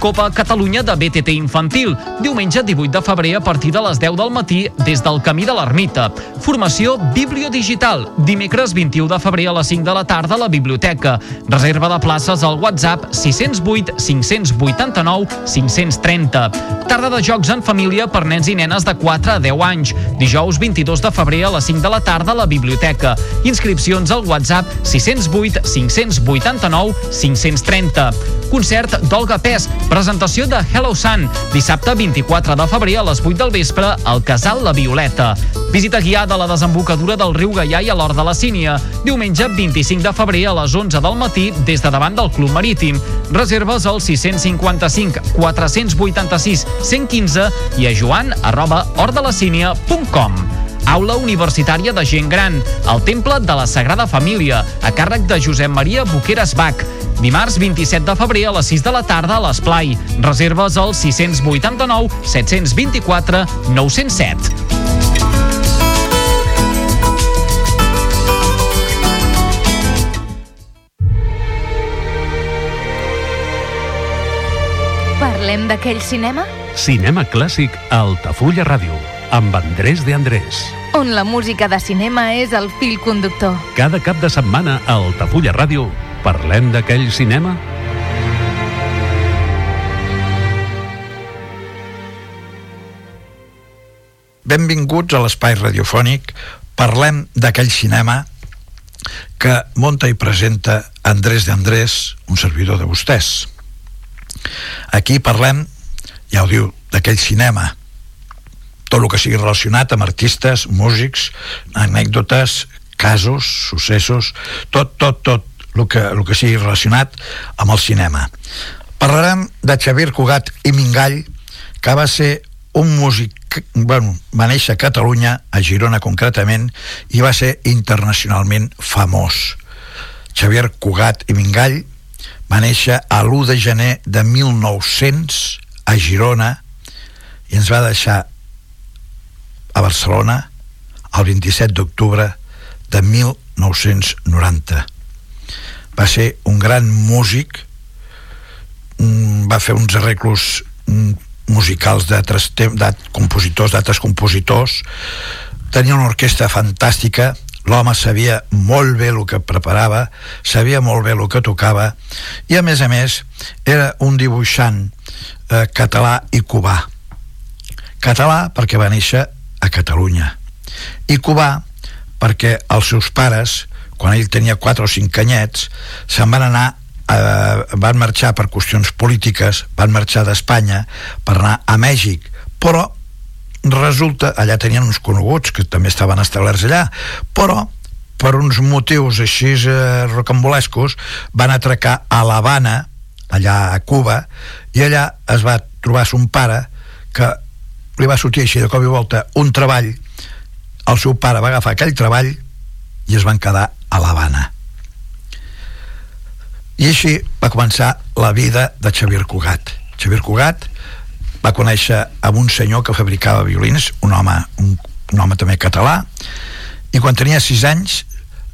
Copa Catalunya de BTT Infantil, diumenge 18 de febrer a partir de les 10 del matí des del Camí de l'Ermita. Formació Bibliodigital, dimecres 21 de febrer a les 5 de la tarda a la biblioteca. Reserva de places al WhatsApp 608 589 530. Tarda de jocs en família per nens i nenes de 4 a 10 anys. Dijous 22 de febrer a les 5 de la tarda a la biblioteca. Inscripcions al WhatsApp 608 589 530. Concert d'Olga Pes, presentació de Hello Sun, dissabte 24 de febrer a les 8 del vespre al Casal La Violeta. Visita guiada a la desembocadura del riu Gaià i a l'Hort de la Sínia, diumenge 25 de febrer a les 11 del matí des de davant del Club Marítim. Reserves al 655 486 115 i a joan arroba hortdelacínia.com. Aula Universitària de Gent Gran, al Temple de la Sagrada Família, a càrrec de Josep Maria Boqueras Bach. Dimarts 27 de febrer a les 6 de la tarda a l'Esplai. Reserves al 689 724 907. Parlem d'aquell cinema Cinema clàssic a Altafulla Ràdio, amb Andrés de Andrés. on la música de cinema és el fil conductor. Cada cap de setmana a Altafulla Ràdio parlem d'aquell cinema Benvinguts a l'espai radiofònic. Parlem d'aquell cinema que monta i presenta Andrés de Andrés, un servidor de vostès. Aquí parlem, ja ho diu, d'aquell cinema. Tot el que sigui relacionat amb artistes, músics, anècdotes, casos, successos, tot, tot, tot el que, el que sigui relacionat amb el cinema. Parlarem de Xavier Cugat i Mingall, que va ser un músic bueno, va néixer a Catalunya, a Girona concretament, i va ser internacionalment famós. Xavier Cugat i Mingall va néixer a l'1 de gener de 1900 a Girona i ens va deixar a Barcelona el 27 d'octubre de 1990. Va ser un gran músic, va fer uns arreglos mm, musicals d'altres compositors, d'altres compositors, tenia una orquestra fantàstica, l'home sabia molt bé el que preparava, sabia molt bé el que tocava, i a més a més era un dibuixant eh, català i cubà. Català perquè va néixer a Catalunya, i cubà perquè els seus pares, quan ell tenia 4 o 5 anyets, se'n van anar eh, van marxar per qüestions polítiques, van marxar d'Espanya per anar a Mèxic, però resulta, allà tenien uns coneguts que també estaven establerts allà, però per uns motius així eh, rocambolescos van atracar a l'Havana, allà a Cuba, i allà es va trobar son pare que li va sortir així de cop i volta un treball, el seu pare va agafar aquell treball i es van quedar a l'Havana i així va començar la vida de Xavier Cugat. Xavier Cugat va conèixer amb un senyor que fabricava violins, un home, un, un home també català, i quan tenia 6 anys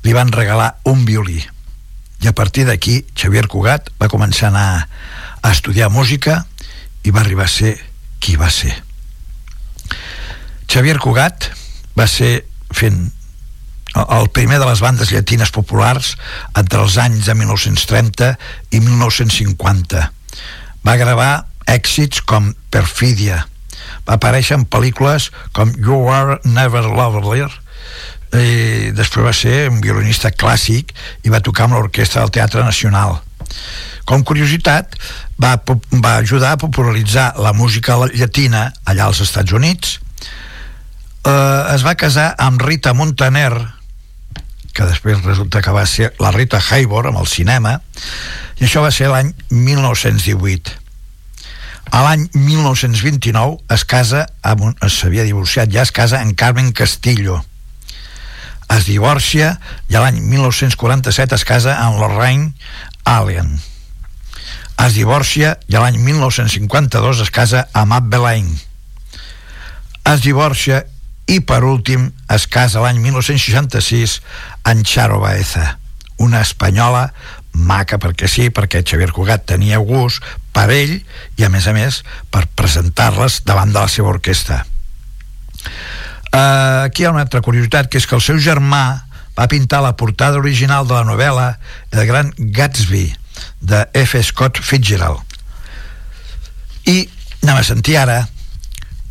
li van regalar un violí. I a partir d'aquí Xavier Cugat va començar a anar a estudiar música i va arribar a ser qui va ser. Xavier Cugat va ser fent el primer de les bandes llatines populars entre els anys de 1930 i 1950. Va gravar èxits com Perfidia. Va aparèixer en pel·lícules com You Are Never Lovely i després va ser un violinista clàssic i va tocar amb l'Orquestra del Teatre Nacional. Com curiositat, va, va ajudar a popularitzar la música llatina allà als Estats Units. Eh, es va casar amb Rita Montaner, que després resulta que va ser la Rita Hayworth amb el cinema, i això va ser l'any 1918. A l'any 1929 es casa, amb s'havia divorciat ja, es casa en Carmen Castillo. Es divorcia i a l'any 1947 es casa amb Lorraine Allen. Es divorcia i a l'any 1952 es casa amb Matt Belain. Es divorcia i per últim es casa l'any 1966 amb Charo Baeza, una espanyola maca perquè sí, perquè Xavier Cugat tenia gust per ell i a més a més per presentar-les davant de la seva orquestra uh, aquí hi ha una altra curiositat que és que el seu germà va pintar la portada original de la novel·la El gran Gatsby de F. Scott Fitzgerald i anem a sentir ara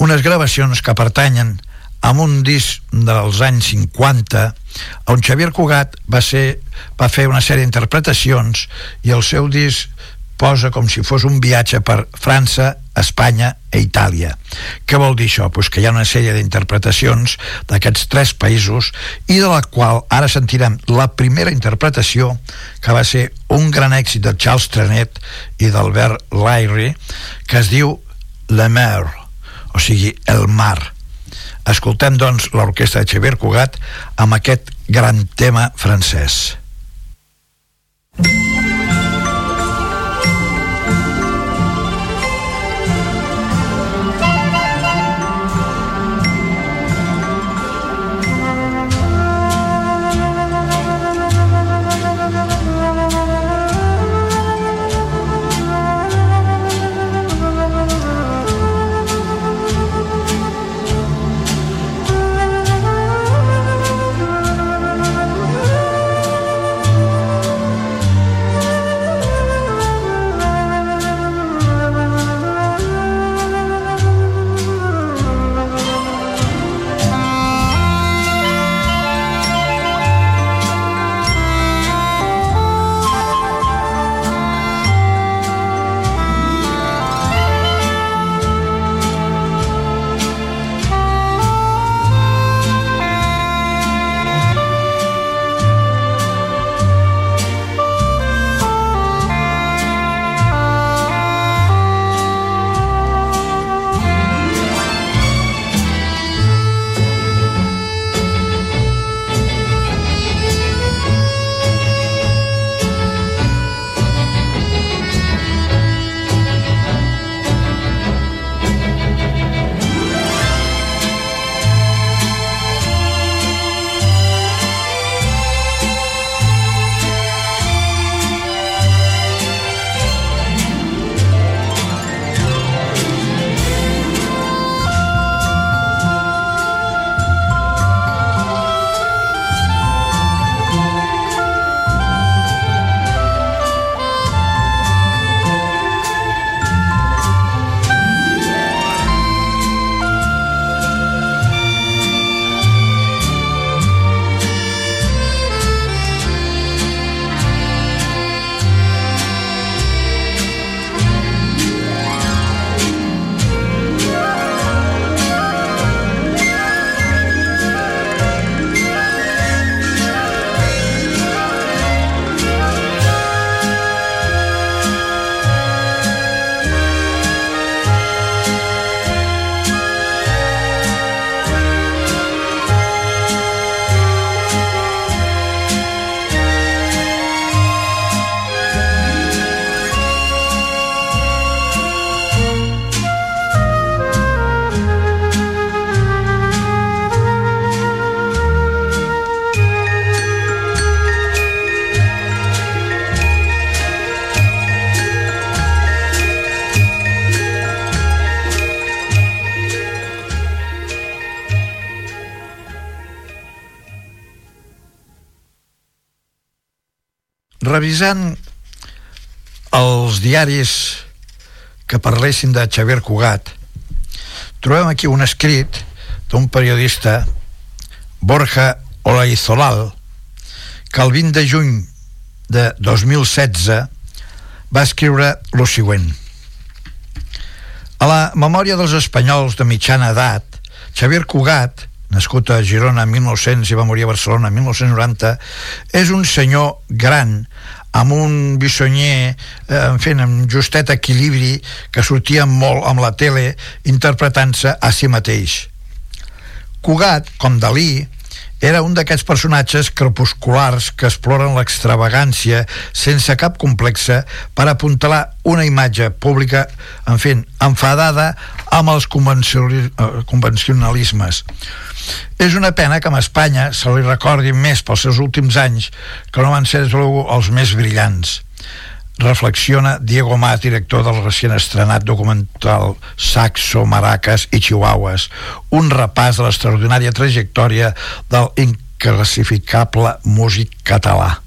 unes gravacions que pertanyen a un disc dels anys 50 on Xavier Cugat va, ser, va fer una sèrie d'interpretacions i el seu disc posa com si fos un viatge per França, Espanya i e Itàlia. Què vol dir això? Pues que hi ha una sèrie d'interpretacions d'aquests tres països i de la qual ara sentirem la primera interpretació que va ser un gran èxit de Charles Trenet i d'Albert Lyrie que es diu La Mer, o sigui, el mar Escoltem, doncs, l'orquestra de Xavier Cugat amb aquest gran tema francès. Revisant els diaris que parlessin de Xavier Cugat trobem aquí un escrit d'un periodista Borja Olaizolal que el 20 de juny de 2016 va escriure lo següent. A la memòria dels espanyols de mitjana edat Xavier Cugat nascut a Girona en 1900 i va morir a Barcelona en 1990, és un senyor gran amb un bisonyer eh, en amb justet equilibri que sortia molt amb la tele interpretant-se a si mateix Cugat, com Dalí era un d'aquests personatges crepusculars que exploren l'extravagància sense cap complexa per apuntalar una imatge pública, en fi, enfadada amb els eh, convencionalismes. És una pena que a Espanya se li recordi més pels seus últims anys que no van ser els més brillants reflexiona Diego Mat, director del recient estrenat documental Saxo, Maracas i Chihuahuas, un repàs de l'extraordinària trajectòria del inclassificable músic català.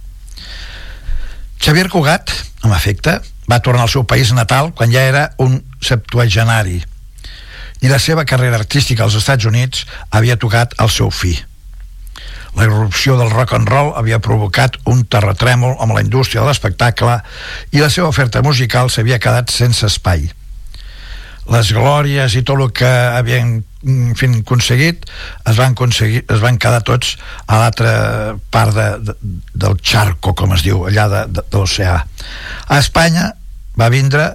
Xavier Cugat, amb efecte, va tornar al seu país natal quan ja era un septuagenari i la seva carrera artística als Estats Units havia tocat el seu fi. La irrupció del rock and roll havia provocat un terratrèmol amb la indústria de l'espectacle i la seva oferta musical s'havia quedat sense espai. Les glòries i tot el que havien en fi, aconseguit es van, aconseguir, es van quedar tots a l'altra part de, de, del charco, com es diu, allà de, de, de l'oceà. A Espanya va vindre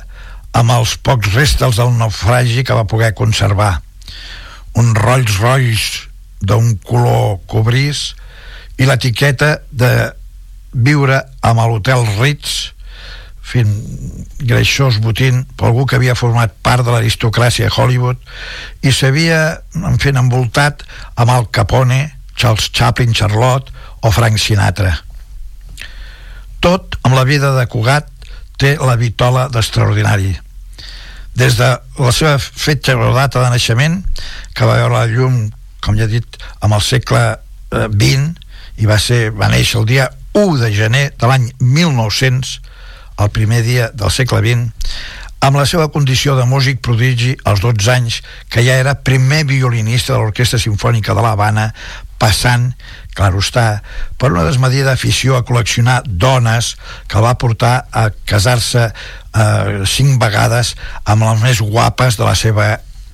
amb els pocs restes del naufragi que va poder conservar. Un Rolls Royce d'un color cobrís i l'etiqueta de viure amb l'hotel Ritz fent greixós botín per algú que havia format part de l'aristocràcia a Hollywood i s'havia en fent envoltat amb Al Capone, Charles Chaplin, Charlotte o Frank Sinatra. Tot amb la vida de Cugat té la vitola d'extraordinari. Des de la seva fetge o data de naixement, que va veure la llum com ja he dit, amb el segle XX eh, i va, ser, va néixer el dia 1 de gener de l'any 1900 el primer dia del segle XX amb la seva condició de músic prodigi als 12 anys, que ja era primer violinista de l'Orquestra Simfònica de l'Havana, passant, clar està, per una desmedida afició a col·leccionar dones que va portar a casar-se eh, cinc vegades amb les més guapes de la seva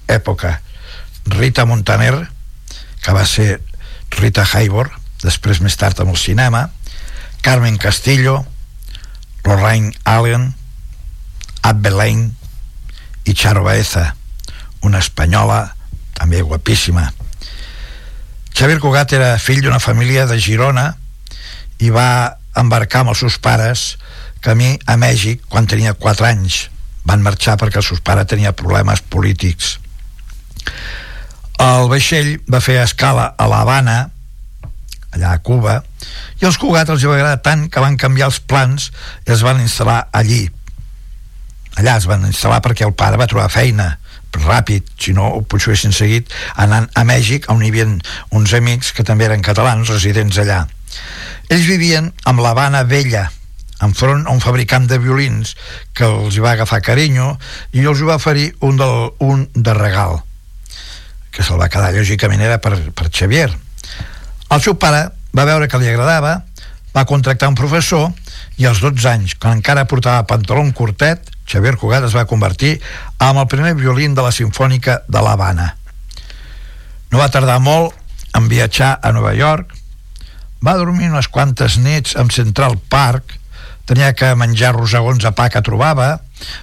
època. Rita Montaner, que va ser Rita Hayworth, després més tard amb el cinema, Carmen Castillo, Lorraine Allen, Abbe i Charo Baeza, una espanyola també guapíssima. Xavier Cugat era fill d'una família de Girona i va embarcar amb els seus pares camí a Mèxic quan tenia 4 anys. Van marxar perquè el seu pare tenia problemes polítics. El vaixell va fer escala a l'Havana allà a Cuba i els Cugat els va agradar tant que van canviar els plans i es van instal·lar allí. Allà es van instal·lar perquè el pare va trobar feina ràpid, si no potser haguessin seguit anant a Mèxic on hi havia uns amics que també eren catalans residents allà. Ells vivien amb l'Havana Vella enfront a un fabricant de violins que els va agafar carinyo i els va oferir un, del, un de regal que se'l va quedar lògicament era per, per Xavier. El seu pare va veure que li agradava va contractar un professor i als 12 anys, quan encara portava pantaló curtet, Xavier Cugat es va convertir en el primer violín de la Simfònica de l'Havana. No va tardar molt en viatjar a Nova York, va dormir unes quantes nits en Central Park, tenia que menjar rosegons a pa que trobava,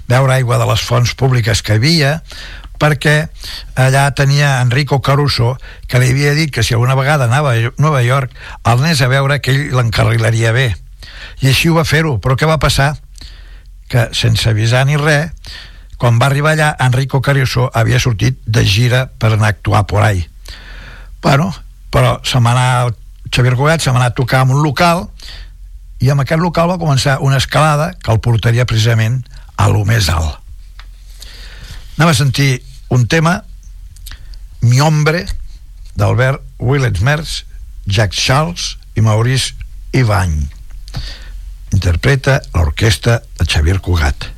beure aigua de les fonts públiques que havia, perquè allà tenia Enrico Caruso que li havia dit que si alguna vegada anava a Nova York el anés a veure que ell l'encarrilaria bé i així ho va fer-ho però què va passar? Que sense avisar ni res quan va arribar allà Enrico Caruso havia sortit de gira per anar a actuar por ahí. Bueno, però se m'ha Xavier Cugat se m'ha a tocar en un local i amb aquest local va començar una escalada que el portaria precisament a lo més alt. Anem a sentir un tema Mi Hombre d'Albert Willets-Merz Jack Charles i Maurice Ivany interpreta l'orquestra de Xavier Cugat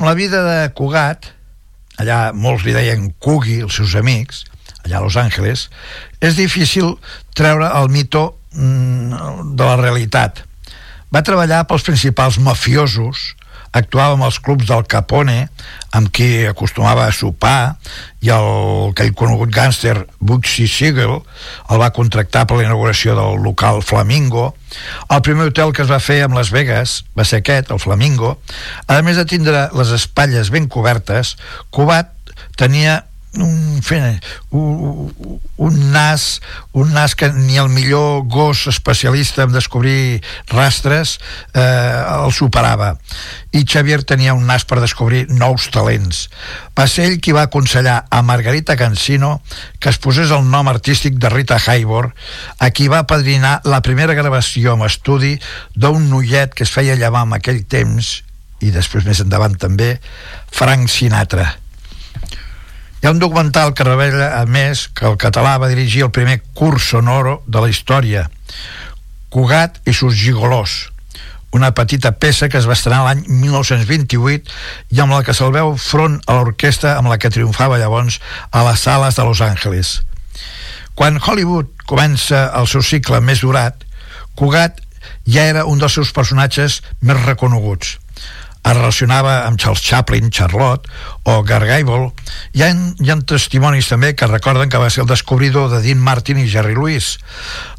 Amb la vida de Cugat, allà molts li deien Cugui, els seus amics, allà a Los Angeles, és difícil treure el mito mm, de la realitat. Va treballar pels principals mafiosos, actuava amb els clubs del Capone, amb qui acostumava a sopar, i el, aquell conegut gàngster Bugsy Siegel el va contractar per la inauguració del local Flamingo. El primer hotel que es va fer amb Las Vegas va ser aquest, el Flamingo. A més de tindre les espatlles ben cobertes, Cubat tenia un, fent, un, un nas un nas que ni el millor gos especialista en descobrir rastres eh, el superava. I Xavier tenia un nas per descobrir nous talents. Va ser ell qui va aconsellar a Margarita Cansino que es posés el nom artístic de Rita Hayworth a qui va padrinar la primera gravació amb estudi d'un noiet que es feia llevar en aquell temps i després més endavant també Frank Sinatra hi ha un documental que revela, a més, que el català va dirigir el primer curs sonoro de la història, Cugat i sus gigolós, una petita peça que es va estrenar l'any 1928 i amb la que se'l veu front a l'orquestra amb la que triomfava llavors a les sales de Los Angeles. Quan Hollywood comença el seu cicle més durat, Cugat ja era un dels seus personatges més reconeguts es relacionava amb Charles Chaplin, Charlotte o Gargable. Hi ha, hi ha testimonis també que recorden que va ser el descobridor de Dean Martin i Jerry Lewis.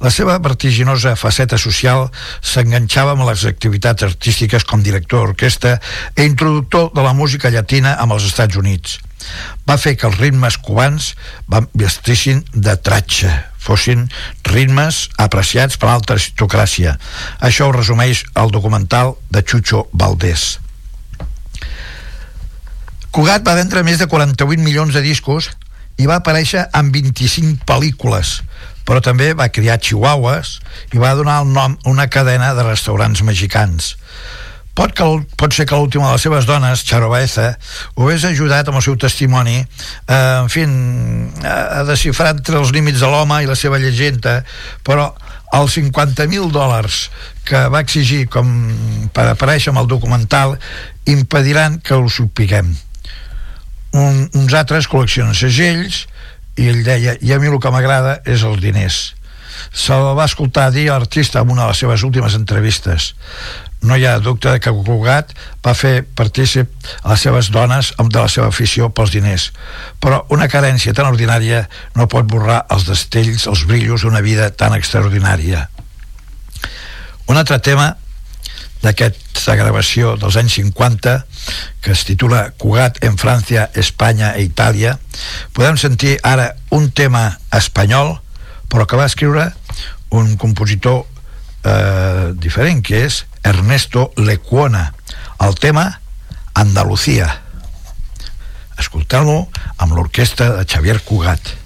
La seva vertiginosa faceta social s'enganxava amb les activitats artístiques com director d'orquestra e introductor de la música llatina amb els Estats Units. Va fer que els ritmes cubans van vestissin de tratxa, fossin ritmes apreciats per l'alta aristocràcia. Això ho resumeix el documental de Chucho Valdés. Cugat va vendre més de 48 milions de discos i va aparèixer en 25 pel·lícules, però també va criar chihuahuas i va donar el nom a una cadena de restaurants mexicans. Pot, que, pot ser que l'última de les seves dones, Charo Baeza, ho hagués ajudat amb el seu testimoni eh, en fi, a desxifrar entre els límits de l'home i la seva llegenda, però els 50.000 dòlars que va exigir com per aparèixer amb el documental impediran que ho supiguem un, uns altres col·leccionen segells i ell deia, i a mi el que m'agrada és els diners. Se'l va escoltar dir l'artista en una de les seves últimes entrevistes no hi ha dubte que Cugat va fer partícip a les seves dones de la seva afició pels diners però una carència tan ordinària no pot borrar els destells, els brillos d'una vida tan extraordinària. Un altre tema d'aquesta gravació dels anys 50 que es titula Cugat en França, Espanya e Itàlia. Podem sentir ara un tema espanyol però que va escriure un compositor eh, diferent que és Ernesto Lecuona. El tema Andalucía. Escolteu-lo amb l'orquestra de Xavier Cugat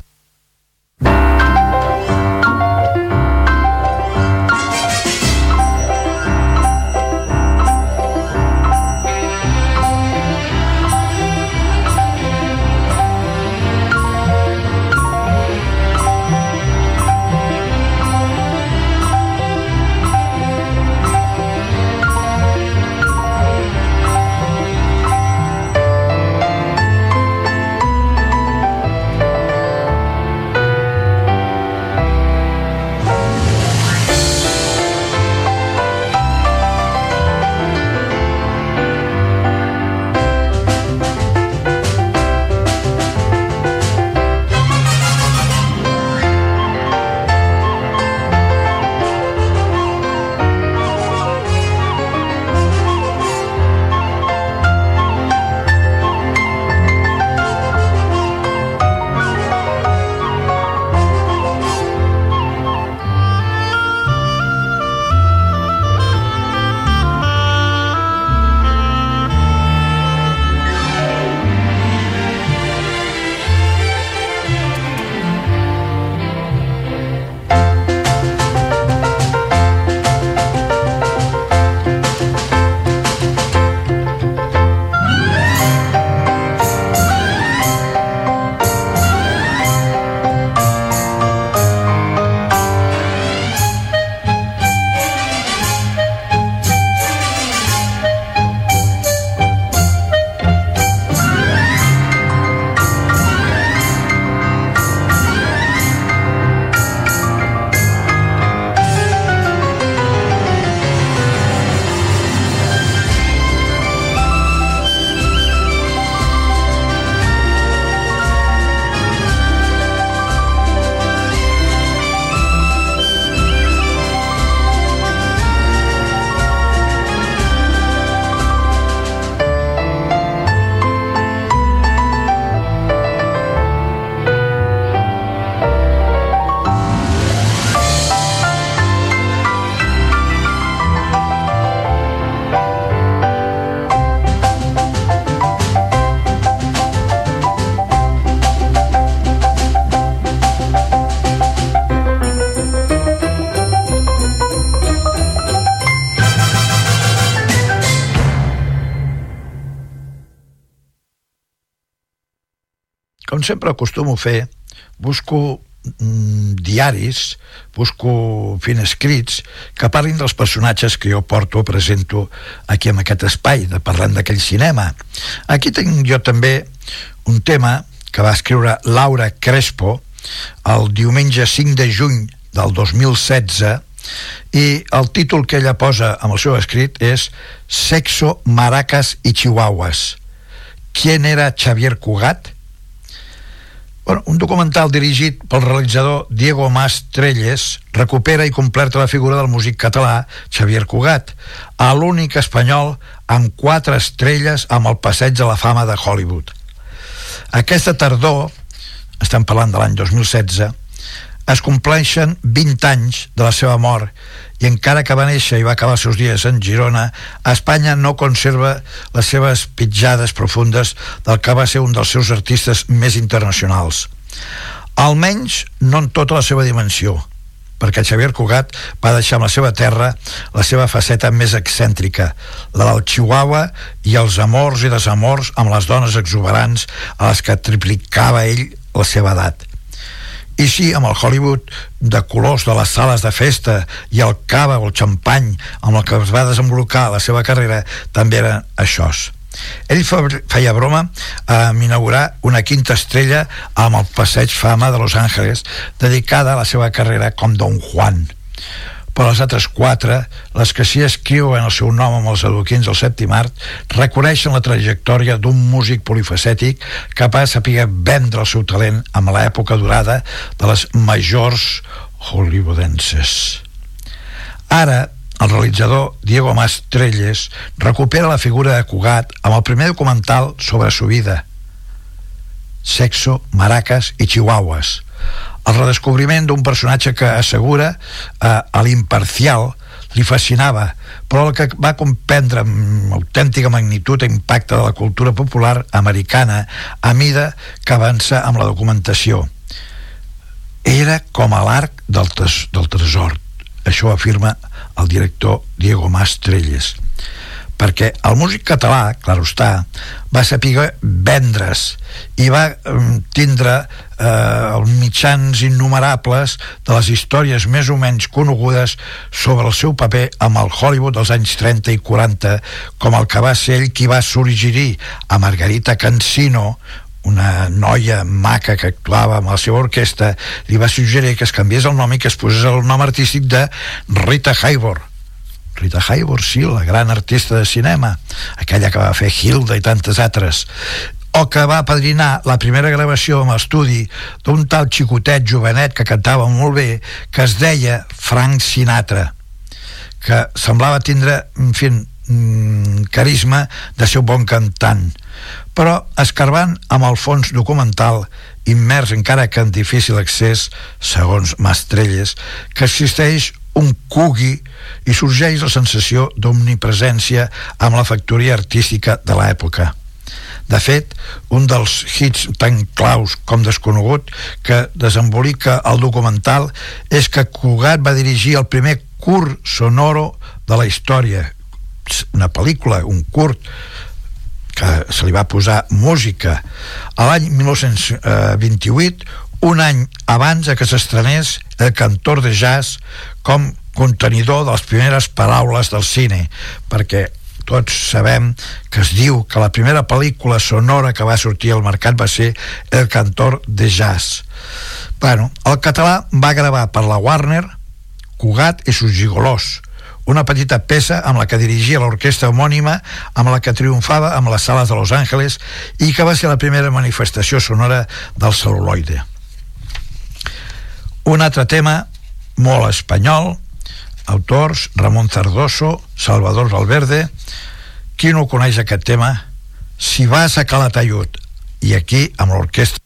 sempre acostumo a fer, busco mm, diaris, busco fent escrits que parlin dels personatges que jo porto, presento aquí en aquest espai, de parlant d'aquell cinema. Aquí tinc jo també un tema que va escriure Laura Crespo el diumenge 5 de juny del 2016 i el títol que ella posa amb el seu escrit és Sexo, Maracas i Chihuahuas. ¿Quién era Xavier Cugat? Bueno, un documental dirigit pel realitzador Diego Mas Trelles recupera i completa la figura del músic català Xavier Cugat, a l'únic espanyol amb quatre estrelles amb el passeig de la fama de Hollywood. Aquesta tardor, estem parlant de l'any 2016, es compleixen 20 anys de la seva mort i encara que va néixer i va acabar els seus dies en Girona, Espanya no conserva les seves pitjades profundes del que va ser un dels seus artistes més internacionals. Almenys no en tota la seva dimensió, perquè Xavier Cugat va deixar amb la seva terra la seva faceta més excèntrica, la del Chihuahua i els amors i desamors amb les dones exuberants a les que triplicava ell la seva edat i sí, amb el Hollywood de colors de les sales de festa i el cava o el xampany amb el que es va desenvolupar la seva carrera també eren això. Ell feia broma a inaugurar una quinta estrella amb el passeig fama de Los Angeles dedicada a la seva carrera com Don Juan però les altres quatre, les que s'hi escriuen el seu nom amb els adoquins del sèptim art, reconeixen la trajectòria d'un músic polifacètic capaç de saber vendre el seu talent amb l'època durada de les majors hollywoodenses. Ara, el realitzador Diego Mastrelles recupera la figura de Cugat amb el primer documental sobre su vida, Sexo, Maracas i Chihuahuas, el redescobriment d'un personatge que assegura eh, a l'imparcial li fascinava, però el que va comprendre amb autèntica magnitud i impacte de la cultura popular americana a mida que avança amb la documentació. Era com a l'arc del, del tresor. Això afirma el director Diego Mastrelles perquè el músic català, clar està, va saber vendre's i va mm, tindre eh, els mitjans innumerables de les històries més o menys conegudes sobre el seu paper amb el Hollywood dels anys 30 i 40, com el que va ser ell qui va sorgir a Margarita Cansino, una noia maca que actuava amb la seva orquestra, li va suggerir que es canviés el nom i que es posés el nom artístic de Rita Hayworth Rita Hayworth, sí, la gran artista de cinema, aquella que va fer Hilda i tantes altres, o que va padrinar la primera gravació amb estudi d'un tal xicotet jovenet que cantava molt bé, que es deia Frank Sinatra, que semblava tindre, en fi, mm, carisma de ser un bon cantant. Però, escarbant amb el fons documental, immers encara que en difícil accés, segons Mastrelles, que existeix un cugui i sorgeix la sensació d'omnipresència amb la factoria artística de l'època. De fet, un dels hits tan claus com desconegut que desembolica el documental és que Cugat va dirigir el primer curt sonoro de la història, una pel·lícula, un curt que se li va posar música a l'any 1928 un any abans que s'estrenés el cantor de jazz com contenidor de les primeres paraules del cine, perquè tots sabem que es diu que la primera pel·lícula sonora que va sortir al mercat va ser El cantor de jazz. Bueno, el català va gravar per la Warner Cugat i sus gigolós, una petita peça amb la que dirigia l'orquestra homònima amb la que triomfava amb les sales de Los Angeles i que va ser la primera manifestació sonora del celuloide. Un altre tema molt espanyol, autors Ramon Zardoso, Salvador Valverde, qui no coneix aquest tema? Si vas a Calatayud, i aquí amb l'orquestra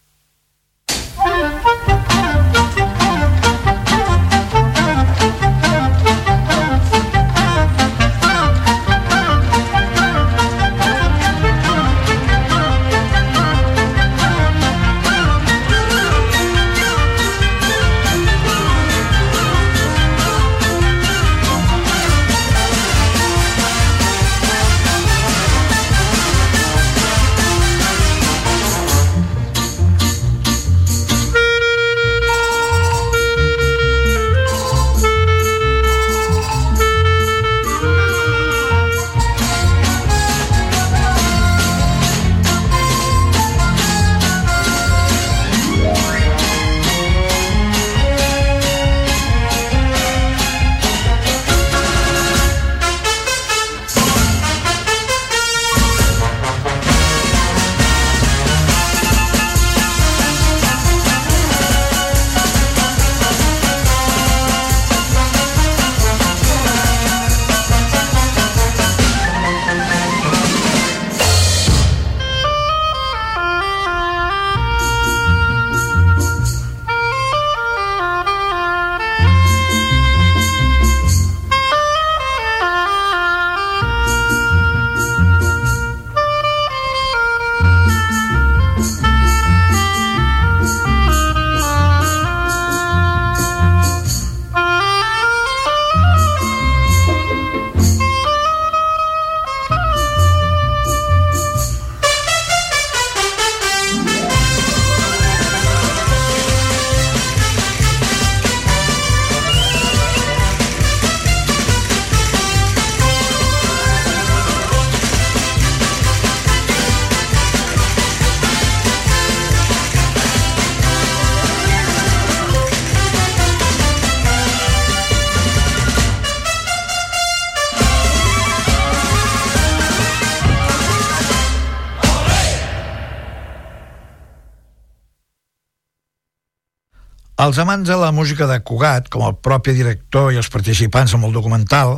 Els amants de la música de Cugat, com el propi director i els participants en el documental,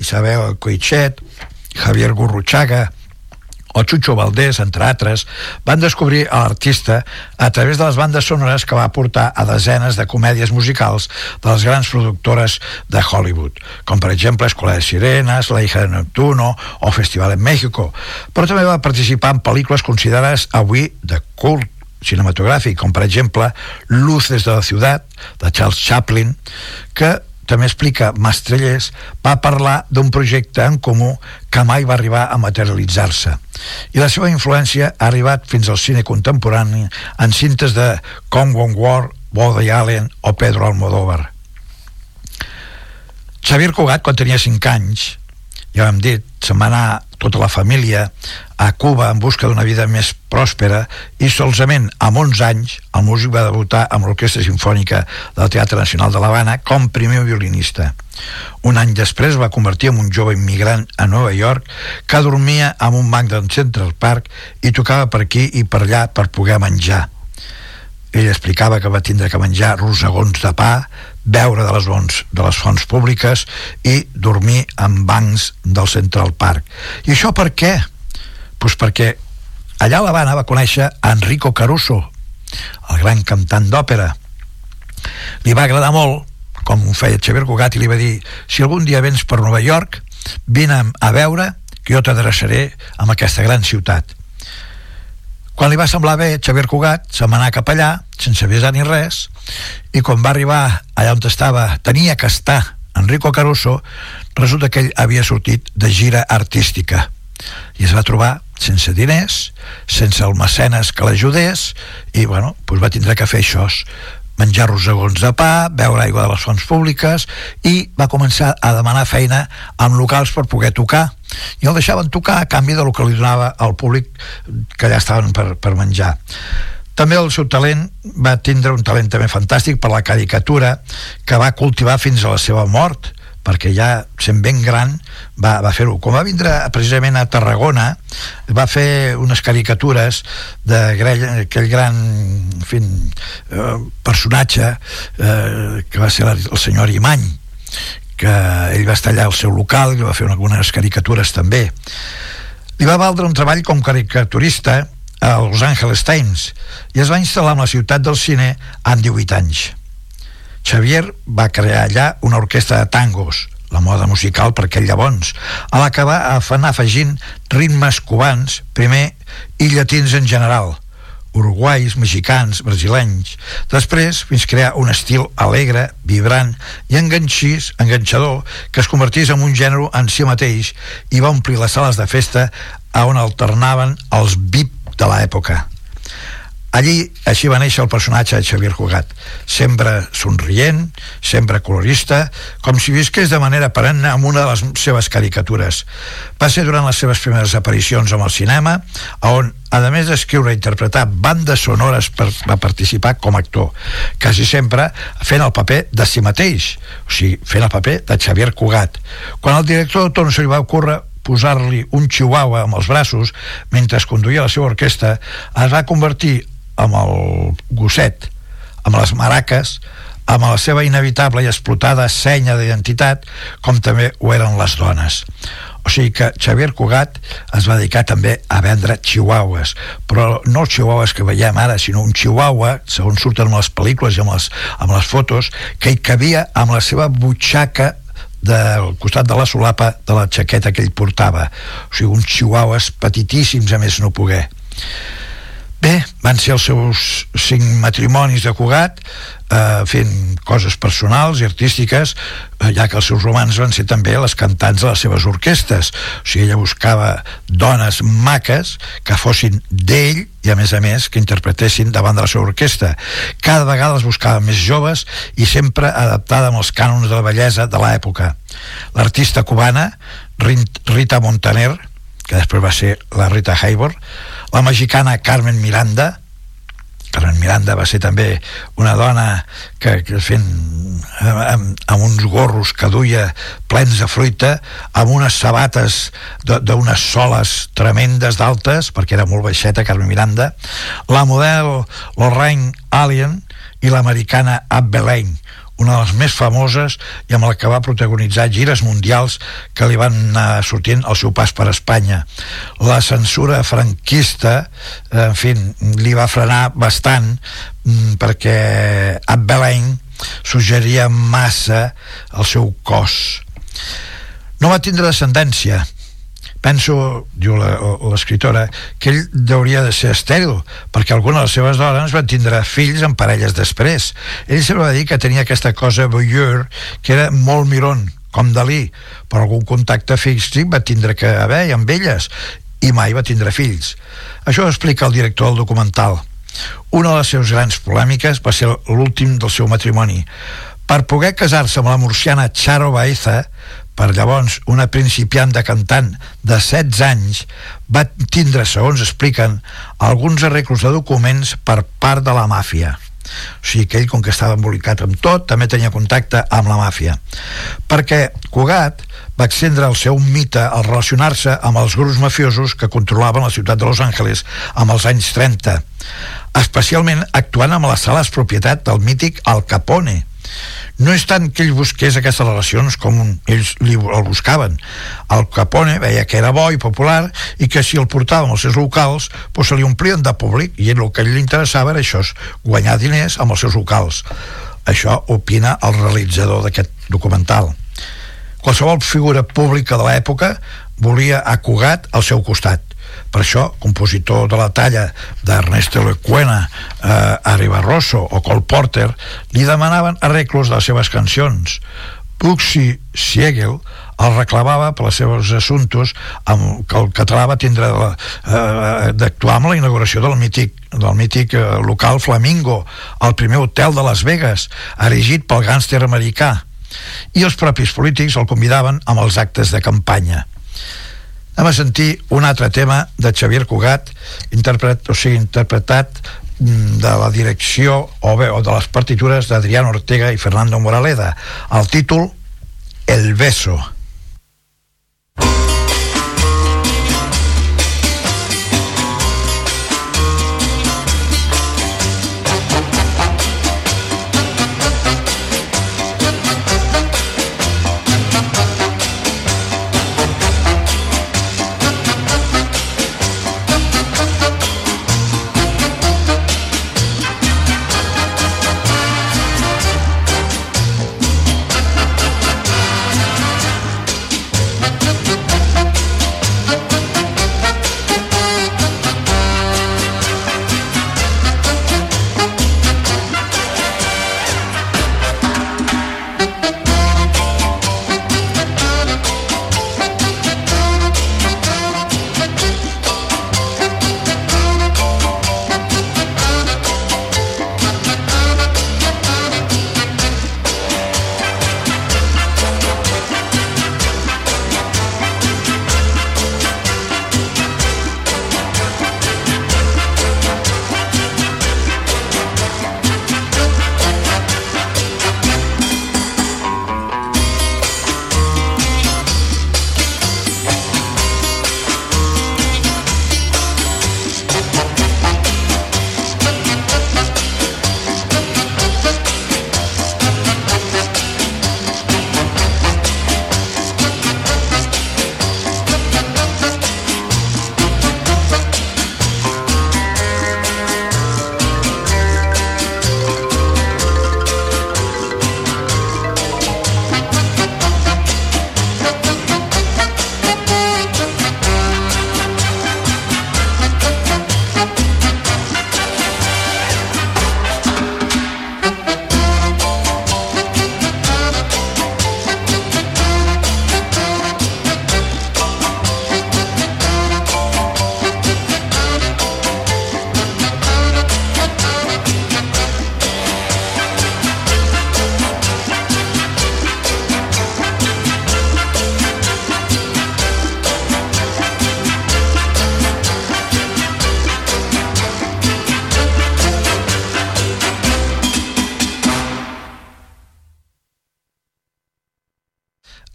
Isabel Coixet, Javier Gurruchaga o Chucho Valdés, entre altres, van descobrir a l'artista a través de les bandes sonores que va portar a desenes de comèdies musicals de les grans productores de Hollywood, com per exemple Escola de Sirenes, La hija de Neptuno o Festival en México, però també va participar en pel·lícules considerades avui de cult cinematogràfic, com per exemple Luces de la ciutat, de Charles Chaplin, que també explica Mastrellers, va parlar d'un projecte en comú que mai va arribar a materialitzar-se. I la seva influència ha arribat fins al cine contemporani en cintes de Kong Wong War, Woody Allen o Pedro Almodóvar. Xavier Cugat, quan tenia 5 anys, ja ho hem dit, se'n va anar tota la família a Cuba en busca d'una vida més pròspera i solament amb 11 anys el músic va debutar amb l'Orquestra Sinfònica del Teatre Nacional de l'Havana com primer violinista. Un any després va convertir en un jove immigrant a Nova York que dormia en un banc del Central Park i tocava per aquí i per allà per poder menjar. Ell explicava que va tindre que menjar rosegons de pa, beure de les, bons, de les fonts públiques i dormir en bancs del Central Park. I això per què? Pues perquè allà a l'Havana va conèixer Enrico Caruso, el gran cantant d'òpera. Li va agradar molt, com ho feia Xavier Cugat, i li va dir si algun dia vens per Nova York, vine a veure que jo t'adreçaré amb aquesta gran ciutat quan li va semblar bé, Xavier Cugat se'n va anar cap allà, sense avisar ni res, i quan va arribar allà on estava, tenia que estar Enrico Caruso, resulta que ell havia sortit de gira artística. I es va trobar sense diners, sense el mecenes que l'ajudés, i bueno, doncs va tindre que fer això, menjar rosegons de pa, beure aigua de les fonts públiques i va començar a demanar feina amb locals per poder tocar. I el deixaven tocar a canvi del que li donava al públic que allà estaven per, per menjar també el seu talent va tindre un talent també fantàstic per la caricatura que va cultivar fins a la seva mort perquè ja sent ben gran va, va fer-ho. Com va vindre precisament a Tarragona va fer unes caricatures d'aquell gran en fi, eh, personatge eh, que va ser el senyor Imany que ell va estar allà al seu local i va fer algunes caricatures també li va valdre un treball com caricaturista a Los Angeles Times i es va instal·lar en la ciutat del cine amb 18 anys Xavier va crear allà una orquestra de tangos, la moda musical per aquell llavors, a la que va anar afegint ritmes cubans, primer, i llatins en general, uruguais, mexicans, brasilenys. Després, fins crear un estil alegre, vibrant i enganxís, enganxador, que es convertís en un gènere en si mateix i va omplir les sales de festa on alternaven els VIP de l'època. Allí, així va néixer el personatge de Xavier Cugat, sempre somrient, sempre colorista, com si visqués de manera perenne amb una de les seves caricatures. Va ser durant les seves primeres aparicions amb el cinema, on, a més d'escriure i interpretar bandes sonores per, va participar com a actor, quasi sempre fent el paper de si mateix, o sigui, fent el paper de Xavier Cugat. Quan el director Tom se li va ocórrer posar-li un chihuahua amb els braços mentre es conduïa la seva orquestra, es va convertir amb el gosset, amb les maraques, amb la seva inevitable i explotada senya d'identitat, com també ho eren les dones. O sigui que Xavier Cugat es va dedicar també a vendre chihuahuas, però no els chihuahuas que veiem ara, sinó un chihuahua, segons surten en les pel·lícules i amb les, amb les fotos, que hi cabia amb la seva butxaca del costat de la solapa de la jaqueta que ell portava. O sigui, uns chihuahuas petitíssims, a més no poder. Van ser els seus cinc matrimonis de Cugat, eh, fent coses personals i artístiques, eh, ja que els seus romans van ser també les cantants de les seves orquestes. O sigui, ella buscava dones maques que fossin d'ell i, a més a més, que interpretessin davant de la seva orquestra. Cada vegada les buscava més joves i sempre adaptada amb els cànons de la bellesa de l'època. L'artista cubana, Rita Montaner, que després va ser la Rita Hayworth, la mexicana Carmen Miranda. Carmen Miranda va ser també una dona que, que fent amb, amb uns gorros que duia plens de fruita amb unes sabates d'unes soles tremendes d'altes perquè era molt baixeta Carmen Miranda la model Lorraine Alien i l'americana Abbe Lane, una de les més famoses i amb la que va protagonitzar gires mundials que li van anar sortint al seu pas per Espanya. La censura franquista, en fi, li va frenar bastant mm, perquè Abelain suggeria massa el seu cos. No va tindre descendència, penso, diu l'escriptora, que ell hauria de ser estèril, perquè algunes de les seves dones van tindre fills en parelles després. Ell sempre va dir que tenia aquesta cosa voyeur, que era molt miron, com Dalí, però algun contacte físic va tindre que haver amb elles, i mai va tindre fills. Això ho explica el director del documental. Una de les seves grans polèmiques va ser l'últim del seu matrimoni. Per poder casar-se amb la murciana Charo Baeza, per llavors una principiant de cantant de 16 anys, va tindre, segons expliquen, alguns arreglos de documents per part de la màfia. O sigui que ell, com que estava embolicat amb tot, també tenia contacte amb la màfia. Perquè Cugat va extendre el seu mite al relacionar-se amb els grups mafiosos que controlaven la ciutat de Los Angeles amb els anys 30, especialment actuant amb les sales propietat del mític Al Capone, no és tant que ell busqués aquestes relacions com un, ells li, el buscaven. El Capone veia que era bo i popular i que si el portàvem als seus locals doncs se li omplien de públic i el que li interessava era això, guanyar diners amb els seus locals. Això opina el realitzador d'aquest documental. Qualsevol figura pública de l'època volia a Cugat al seu costat per això, compositor de la talla d'Ernesto Lecuena, eh, Ari Barroso o Cole Porter li demanaven arreglos de les seves cancions. Buxi Siegel el reclamava per els seus assumptes amb que el català va tindre eh, d'actuar amb la inauguració del mític, del mític eh, local Flamingo, el primer hotel de Las Vegas, erigit pel gàngster americà. I els propis polítics el convidaven amb els actes de campanya anem a sentir un altre tema de Xavier Cugat interpret, o sigui, interpretat mm, de la direcció o bé o de les partitures d'Adrián Ortega i Fernando Moraleda. El títol El beso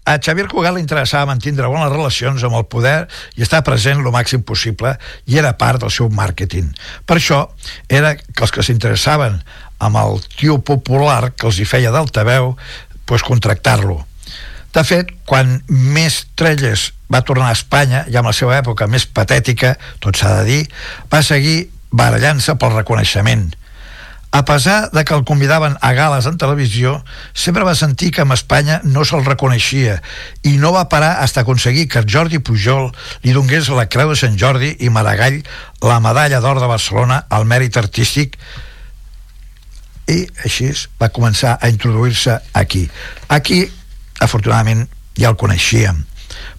a Xavier Cugat li interessava mantindre bones relacions amb el poder i estar present el màxim possible i era part del seu màrqueting. Per això era que els que s'interessaven amb el tio popular que els hi feia d'altaveu pues, contractar-lo. De fet, quan més Trelles va tornar a Espanya, ja amb la seva època més patètica, tot s'ha de dir, va seguir barallant-se pel reconeixement a pesar de que el convidaven a gales en televisió, sempre va sentir que amb Espanya no se'l reconeixia i no va parar fins a aconseguir que Jordi Pujol li donés la Creu de Sant Jordi i Maragall la medalla d'or de Barcelona al mèrit artístic i així va començar a introduir-se aquí. Aquí, afortunadament, ja el coneixíem,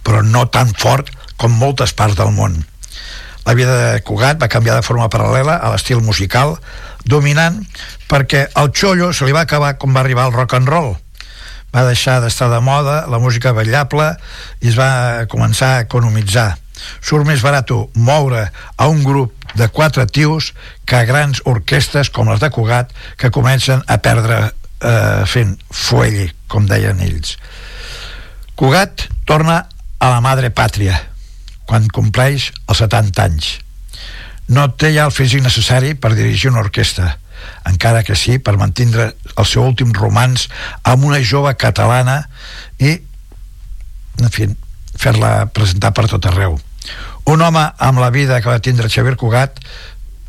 però no tan fort com moltes parts del món. La vida de Cugat va canviar de forma paral·lela a l'estil musical, dominant perquè el xollo se li va acabar com va arribar el rock and roll. Va deixar d'estar de moda la música ballable i es va començar a economitzar. Surt més barat moure a un grup de quatre tios que a grans orquestes com les de Cugat que comencen a perdre eh, fent fuell, com deien ells. Cugat torna a la madre pàtria quan compleix els 70 anys no té ja el físic necessari per dirigir una orquestra, encara que sí per mantindre el seu últim romans amb una jove catalana i, en fi, fer-la presentar per tot arreu. Un home amb la vida que va tindre Xavier Cugat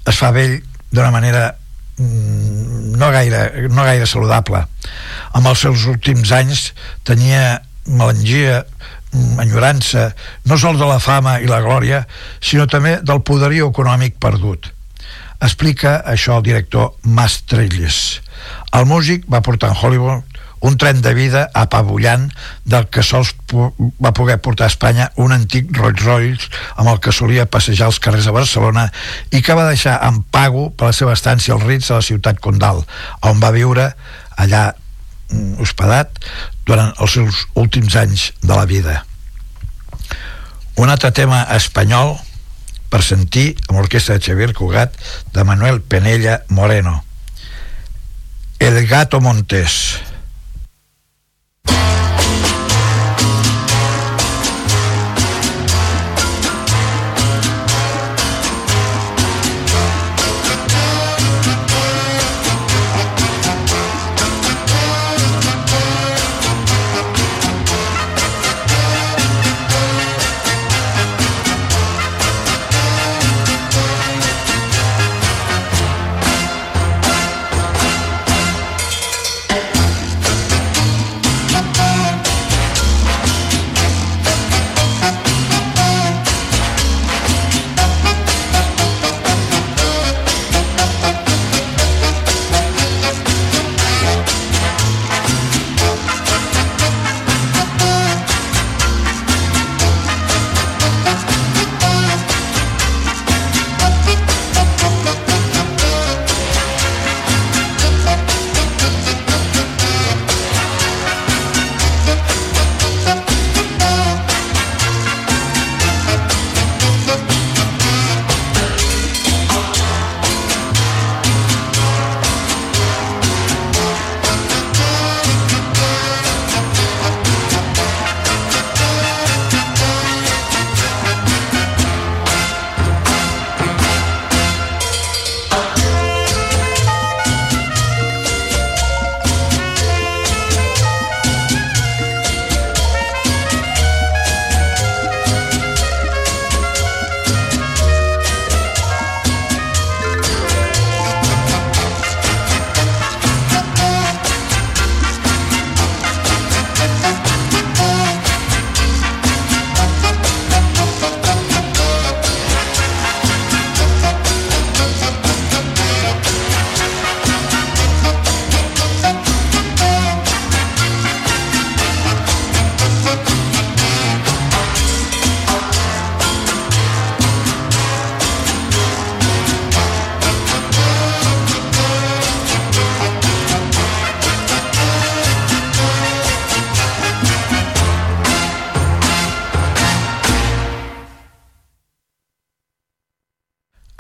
es fa vell d'una manera mm, no gaire, no gaire saludable. Amb els seus últims anys tenia melangia, enyorança no sols de la fama i la glòria, sinó també del poderio econòmic perdut. Explica això el director Mas Trelles. El músic va portar en Hollywood un tren de vida apabullant del que sols va poder portar a Espanya un antic Rolls Royce amb el que solia passejar els carrers de Barcelona i que va deixar en pago per la seva estància als Ritz a la ciutat Condal, on va viure allà mm, hospedat durant els seus últims anys de la vida. Un altre tema espanyol per sentir amb l'orquestra de Xavier Cugat de Manuel Penella Moreno. El Gato Montés.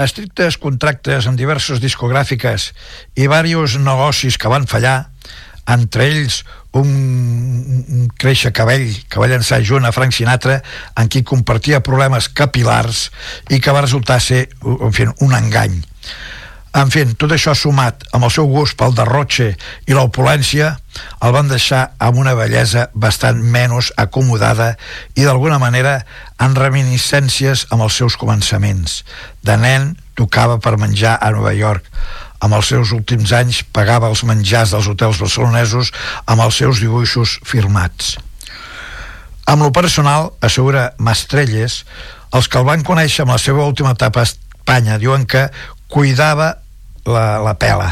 Estrictes contractes amb diversos discogràfiques i diversos negocis que van fallar, entre ells un, un créixer cabell que va llançar junt a Frank Sinatra en qui compartia problemes capilars i que va resultar ser en fi, un engany en fi, tot això sumat amb el seu gust pel derrotxe i l'opulència el van deixar amb una bellesa bastant menys acomodada i d'alguna manera en reminiscències amb els seus començaments. De nen tocava per menjar a Nova York, amb els seus últims anys pagava els menjars dels hotels barcelonesos amb els seus dibuixos firmats. Amb lo personal, assegura Mastrelles, els que el van conèixer amb la seva última etapa a Espanya diuen que cuidava la, la pela.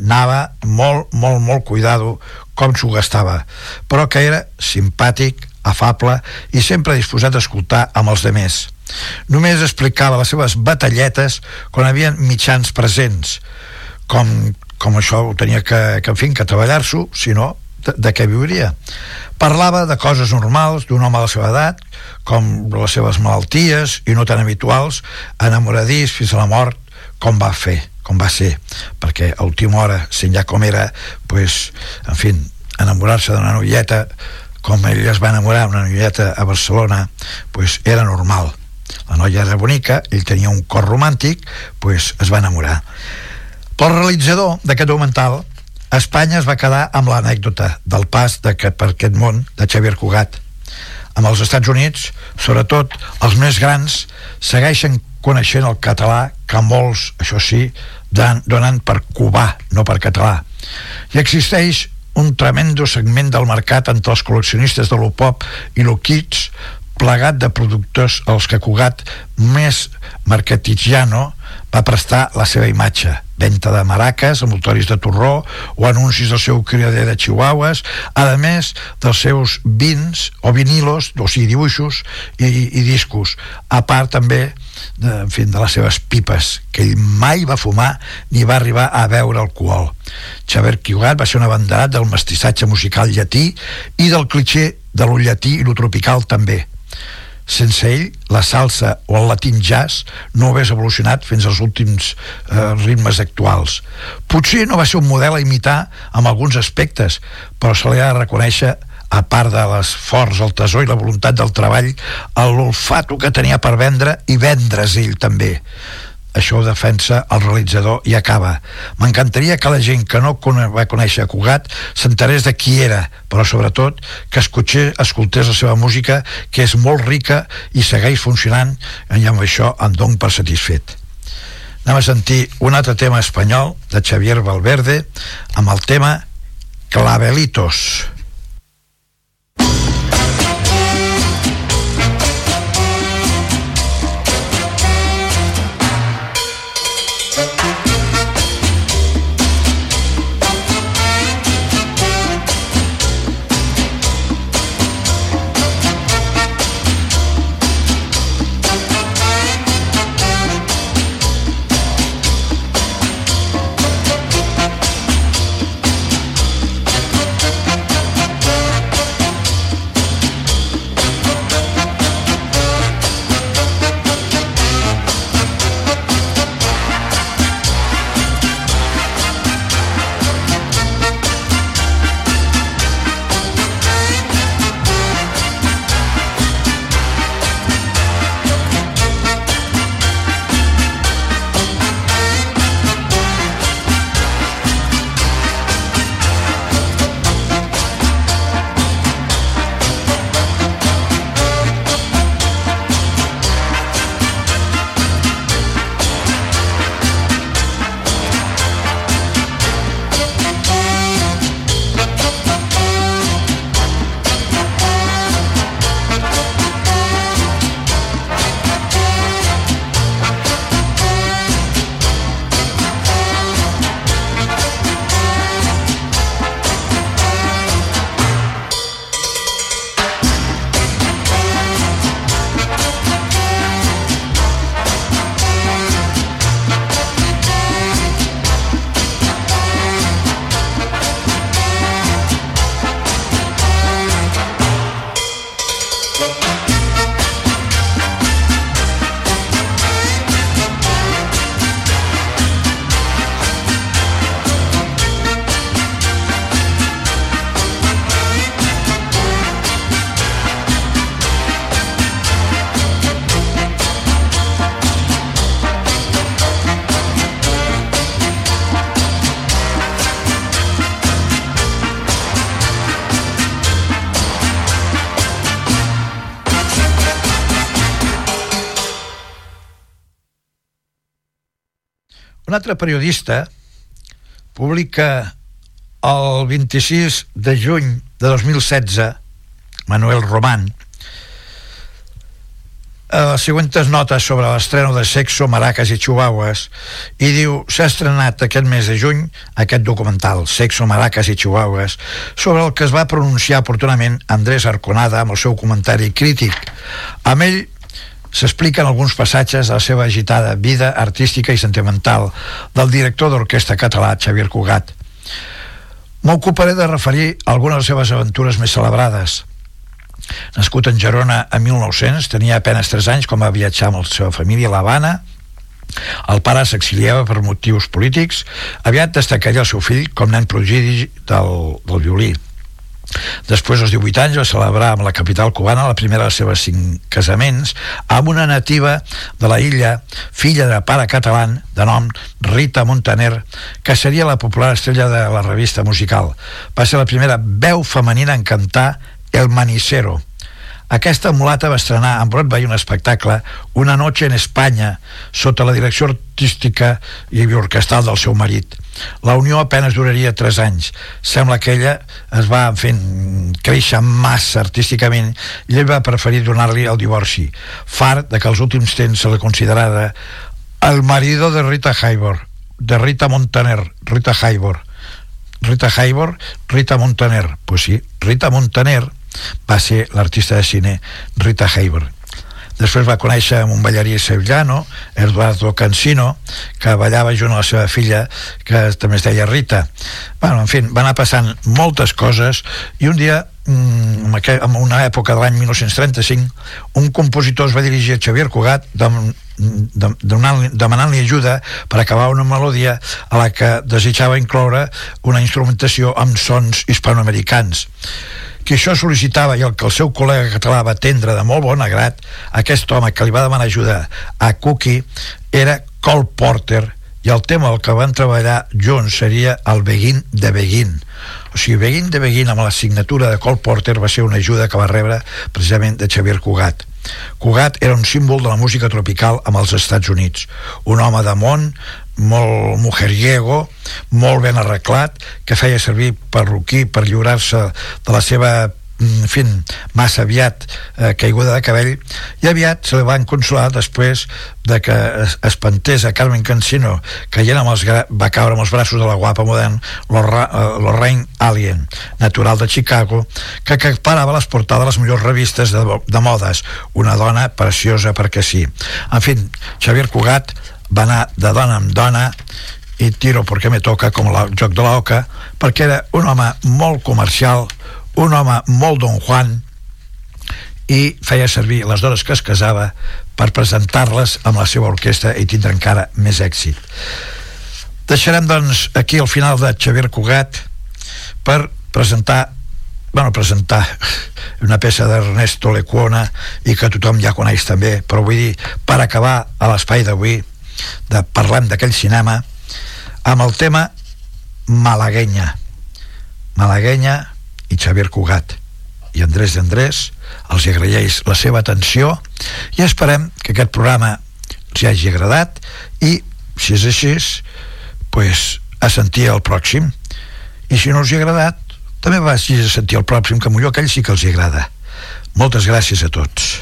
Anava molt, molt, molt cuidado com s'ho gastava però que era simpàtic afable i sempre disposat a escoltar amb els demés. Només explicava les seves batalletes quan havien mitjans presents com, com això ho tenia que, que en fi, que treballar-s'ho, si no, de, de què viuria. Parlava de coses normals d'un home de la seva edat, com les seves malalties i no tan habituals, enamoradís fins a la mort, com va fer, com va ser, perquè a última hora, sent ja com era, pues, en fi, enamorar-se d'una noieta com ell es va enamorar una noieta a Barcelona, pues era normal. La noia era bonica, ell tenia un cor romàntic, pues es va enamorar. Pel realitzador d'aquest documental, Espanya es va quedar amb l'anècdota del pas de que per aquest món de Xavier Cugat. Amb els Estats Units, sobretot els més grans, segueixen coneixent el català que molts, això sí, donen per cubà, no per català. I existeix un tremendo segment del mercat entre els col·leccionistes de lo pop i lo kids plegat de productors als que Cugat més marketigiano va prestar la seva imatge venta de maraques, envoltoris de torró o anuncis del seu criader de chihuahuas a més dels seus vins o vinilos, o sigui dibuixos i, i discos a part també de, en fi, de les seves pipes que ell mai va fumar ni va arribar a beure alcohol Xavier Cugat va ser un abanderat del mestissatge musical llatí i del clitxer de lo llatí i lo tropical també sense ell, la salsa o el latin jazz no hagués evolucionat fins als últims eh, ritmes actuals. Potser no va ser un model a imitar amb alguns aspectes, però se li ha de reconèixer a part de l'esforç, el tesor i la voluntat del treball, l'olfato que tenia per vendre i vendre's ell també això ho defensa el realitzador i acaba. M'encantaria que la gent que no va conèixer Cugat s'enterés de qui era, però sobretot que escutxés, escoltés la seva música, que és molt rica i segueix funcionant, i amb això em dono per satisfet. Anem a sentir un altre tema espanyol de Xavier Valverde amb el tema Clavelitos. Un altre periodista publica el 26 de juny de 2016 Manuel Román eh, les següents notes sobre l'estreno de Sexo, Maracas i Chihuahuas i diu, s'ha estrenat aquest mes de juny aquest documental, Sexo, Maracas i Chihuahuas, sobre el que es va pronunciar oportunament Andrés Arconada amb el seu comentari crític. Amb ell s'expliquen alguns passatges de la seva agitada vida artística i sentimental del director d'orquestra català Xavier Cugat. M'ocuparé de referir algunes de les seves aventures més celebrades. Nascut en Gerona en 1900, tenia apenes 3 anys com va viatjar amb la seva família a l'Havana, el pare s'exiliava per motius polítics, aviat destacaria el seu fill com nen prodigi del, del violí. Després dels 18 anys va celebrar amb la capital cubana la primera dels seus cinc casaments amb una nativa de la illa, filla de pare català de nom Rita Montaner, que seria la popular estrella de la revista musical. Va ser la primera veu femenina en cantar El Manicero, aquesta mulata va estrenar en Broadway un espectacle Una noche en Espanya sota la direcció artística i orquestal del seu marit. La unió apenes duraria 3 anys. Sembla que ella es va fent créixer massa artísticament i ell va preferir donar-li el divorci, fart de que els últims temps se la considerara el marido de Rita Hayworth, de Rita Montaner, Rita Hayworth. Rita Hayworth, Rita Montaner. Pues sí, Rita Montaner va ser l'artista de cine Rita Hayworth. Després va conèixer un ballarí sevillano, Eduardo Cancino, que ballava junt a la seva filla, que també es deia Rita. Bueno, en fi, va anar passant moltes coses i un dia mm, en una època de l'any 1935 un compositor es va dirigir a Xavier Cugat demanant-li ajuda per acabar una melodia a la que desitjava incloure una instrumentació amb sons hispanoamericans que això sol·licitava i el que el seu col·lega català va atendre de molt bon agrat, aquest home que li va demanar ajuda a Cookie era Cole Porter i el tema del que van treballar junts seria el Begin de Begin. O sigui, Begin de Begin amb la signatura de Cole Porter va ser una ajuda que va rebre precisament de Xavier Cugat. Cugat era un símbol de la música tropical amb els Estats Units. Un home de món molt mujeriego, molt ben arreglat, que feia servir perruquí per lliurar-se de la seva en fi, massa aviat eh, caiguda de cabell i aviat se li van consolar després de que es espantés a Carmen Cancino caient amb els va caure amb els braços de la guapa modern eh, Lorraine Alien natural de Chicago que, que parava les portades de les millors revistes de, de modes. Una dona preciosa perquè sí. En fi, Xavier Cugat va anar de dona en dona i tiro perquè me toca com el joc de l'oca perquè era un home molt comercial un home molt don Juan i feia servir les dones que es casava per presentar-les amb la seva orquestra i tindre encara més èxit. Deixarem doncs aquí al final de Xavier Cugat per presentar bueno, presentar una peça d'Ernesto Lecuona i que tothom ja coneix també però vull dir, per acabar a l'espai d'avui de parlem d'aquell cinema amb el tema Malaguenya Malaguenya i Xavier Cugat. I Andrés d'Andrés els agraeix la seva atenció i esperem que aquest programa els hagi agradat i si és així pues, a sentir el pròxim. I si no els hi ha agradat també vagis a sentir el pròxim que millor aquell sí que els hi agrada. Moltes gràcies a tots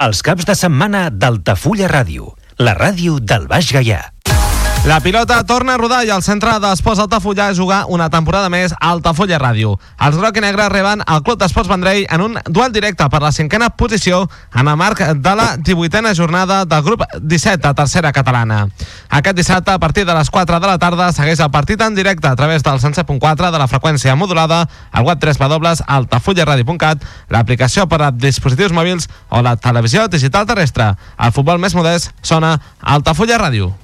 Els caps de setmana d'Altafulla Ràdio, la ràdio del Baix Gaià. La pilota torna a rodar i el centre d'Esports Altafulla a jugar una temporada més a Altafulla Ràdio. Els groc i negre reben el Club d'Esports Vendrell en un duel directe per la cinquena posició en el marc de la 18a jornada del grup 17 de tercera catalana. Aquest dissabte, a partir de les 4 de la tarda, segueix el partit en directe a través del 107.4 de la freqüència modulada, al web 3 w altafullaradio.cat, l'aplicació per a dispositius mòbils o la televisió digital terrestre. El futbol més modest sona Altafulla Ràdio.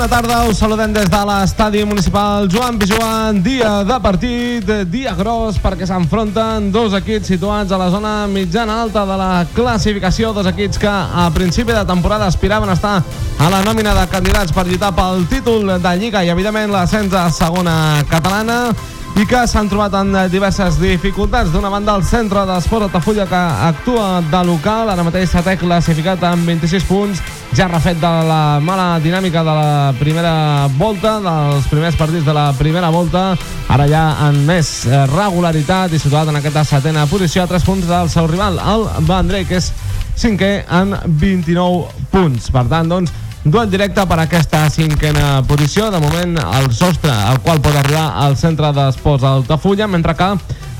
Bona tarda, us saludem des de l'estadi municipal Joan Pijuan, dia de partit, dia gros perquè s'enfronten dos equips situats a la zona mitjana alta de la classificació, dos equips que a principi de temporada aspiraven a estar a la nòmina de candidats per lluitar pel títol de Lliga i evidentment l'ascens a segona catalana i que s'han trobat en diverses dificultats. D'una banda, el centre d'Esport Altafulla que actua de local, ara mateix s'ha classificat amb 26 punts, ja refet de la mala dinàmica de la primera volta, dels primers partits de la primera volta, ara ja en més regularitat i situat en aquesta setena posició a 3 punts del seu rival, el Vendrell, que és cinquè en 29 punts. Per tant, doncs, duel directe per aquesta cinquena posició. De moment, el sostre al qual pot arribar al centre d'esports d'Altafulla, mentre que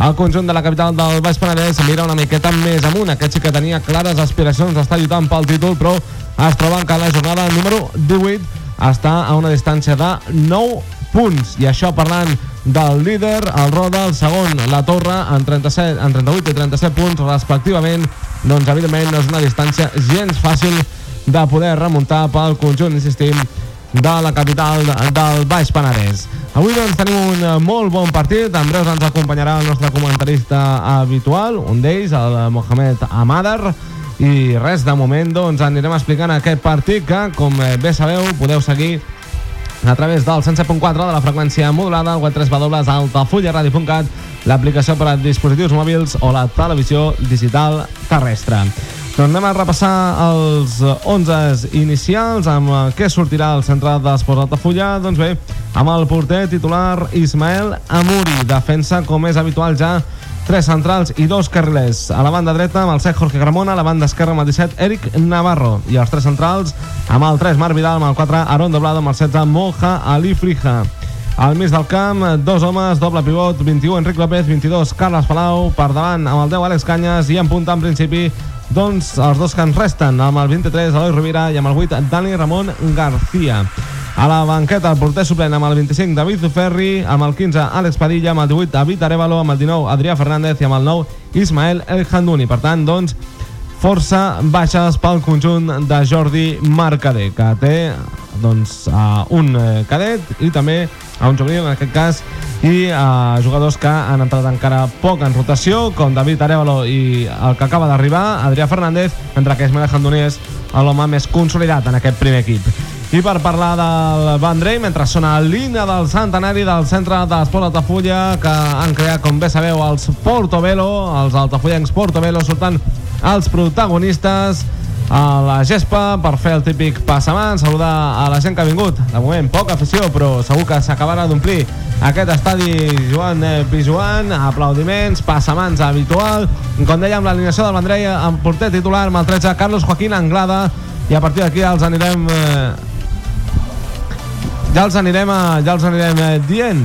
el conjunt de la capital del Baix Penedès mira una miqueta més amunt. Aquest sí que tenia clares aspiracions d'estar lluitant pel títol, però es troben que la jornada número 18 està a una distància de 9 punts. I això parlant del líder, el Roda, el segon, la Torre, en, 37, en 38 i 37 punts respectivament. Doncs, evidentment, no és una distància gens fàcil de poder remuntar pel conjunt, insistim, de la capital del Baix Penedès. Avui doncs tenim un molt bon partit, en breus ens acompanyarà el nostre comentarista habitual, un d'ells, el Mohamed Amadar, i res, de moment doncs anirem explicant aquest partit que, com bé sabeu, podeu seguir a través del 107.4 de la freqüència modulada, el web 3 altafullaradio.cat, l'aplicació per a dispositius mòbils o la televisió digital terrestre. Doncs anem a repassar els 11 inicials amb què sortirà el central d'Esports Altafulla. Doncs bé, amb el porter titular Ismael Amuri, defensa com és habitual ja tres centrals i dos carrilers. A la banda dreta amb el 7 Jorge Gramona, a la banda esquerra amb el 17 Eric Navarro i els tres centrals amb el 3 Marc Vidal, amb el 4 Aaron Doblado, amb el 16 Moja Ali Frija. Al mig del camp, dos homes, doble pivot, 21 Enric López, 22 Carles Palau, per davant amb el 10 Àlex Canyes i en punta en principi doncs els dos que ens resten, amb el 23 Eloi Rovira i amb el 8 Dani Ramon García. A la banqueta, el porter suplent amb el 25 David Ferri, amb el 15 Àlex Padilla, amb el 18 David Arevalo, amb el 19 Adrià Fernández i amb el 9 Ismael El Handuni. Per tant, doncs, força baixes pel conjunt de Jordi Marcader, que té doncs, uh, un uh, cadet i també a un juvenil, en aquest cas, i uh, jugadors que han entrat encara poc en rotació, com David Arevalo i el que acaba d'arribar, Adrià Fernández, mentre que Ismael Handoni és l'home més consolidat en aquest primer equip. I per parlar del Vendrell, mentre sona l'himne del centenari del centre d'Esport Altafulla, que han creat, com bé sabeu, els Portobello, els altafollencs Portobello, surten els protagonistes a la gespa per fer el típic passamans, saludar a la gent que ha vingut. De moment, poca afició, però segur que s'acabarà d'omplir aquest estadi Joan Pijuan, aplaudiments, passamans habitual. Com dèiem, l'alineació del Vendrell amb porter titular amb el 13, Carlos Joaquín Anglada, i a partir d'aquí els anirem... Eh, ja els anirem, a, ja els anirem eh, dient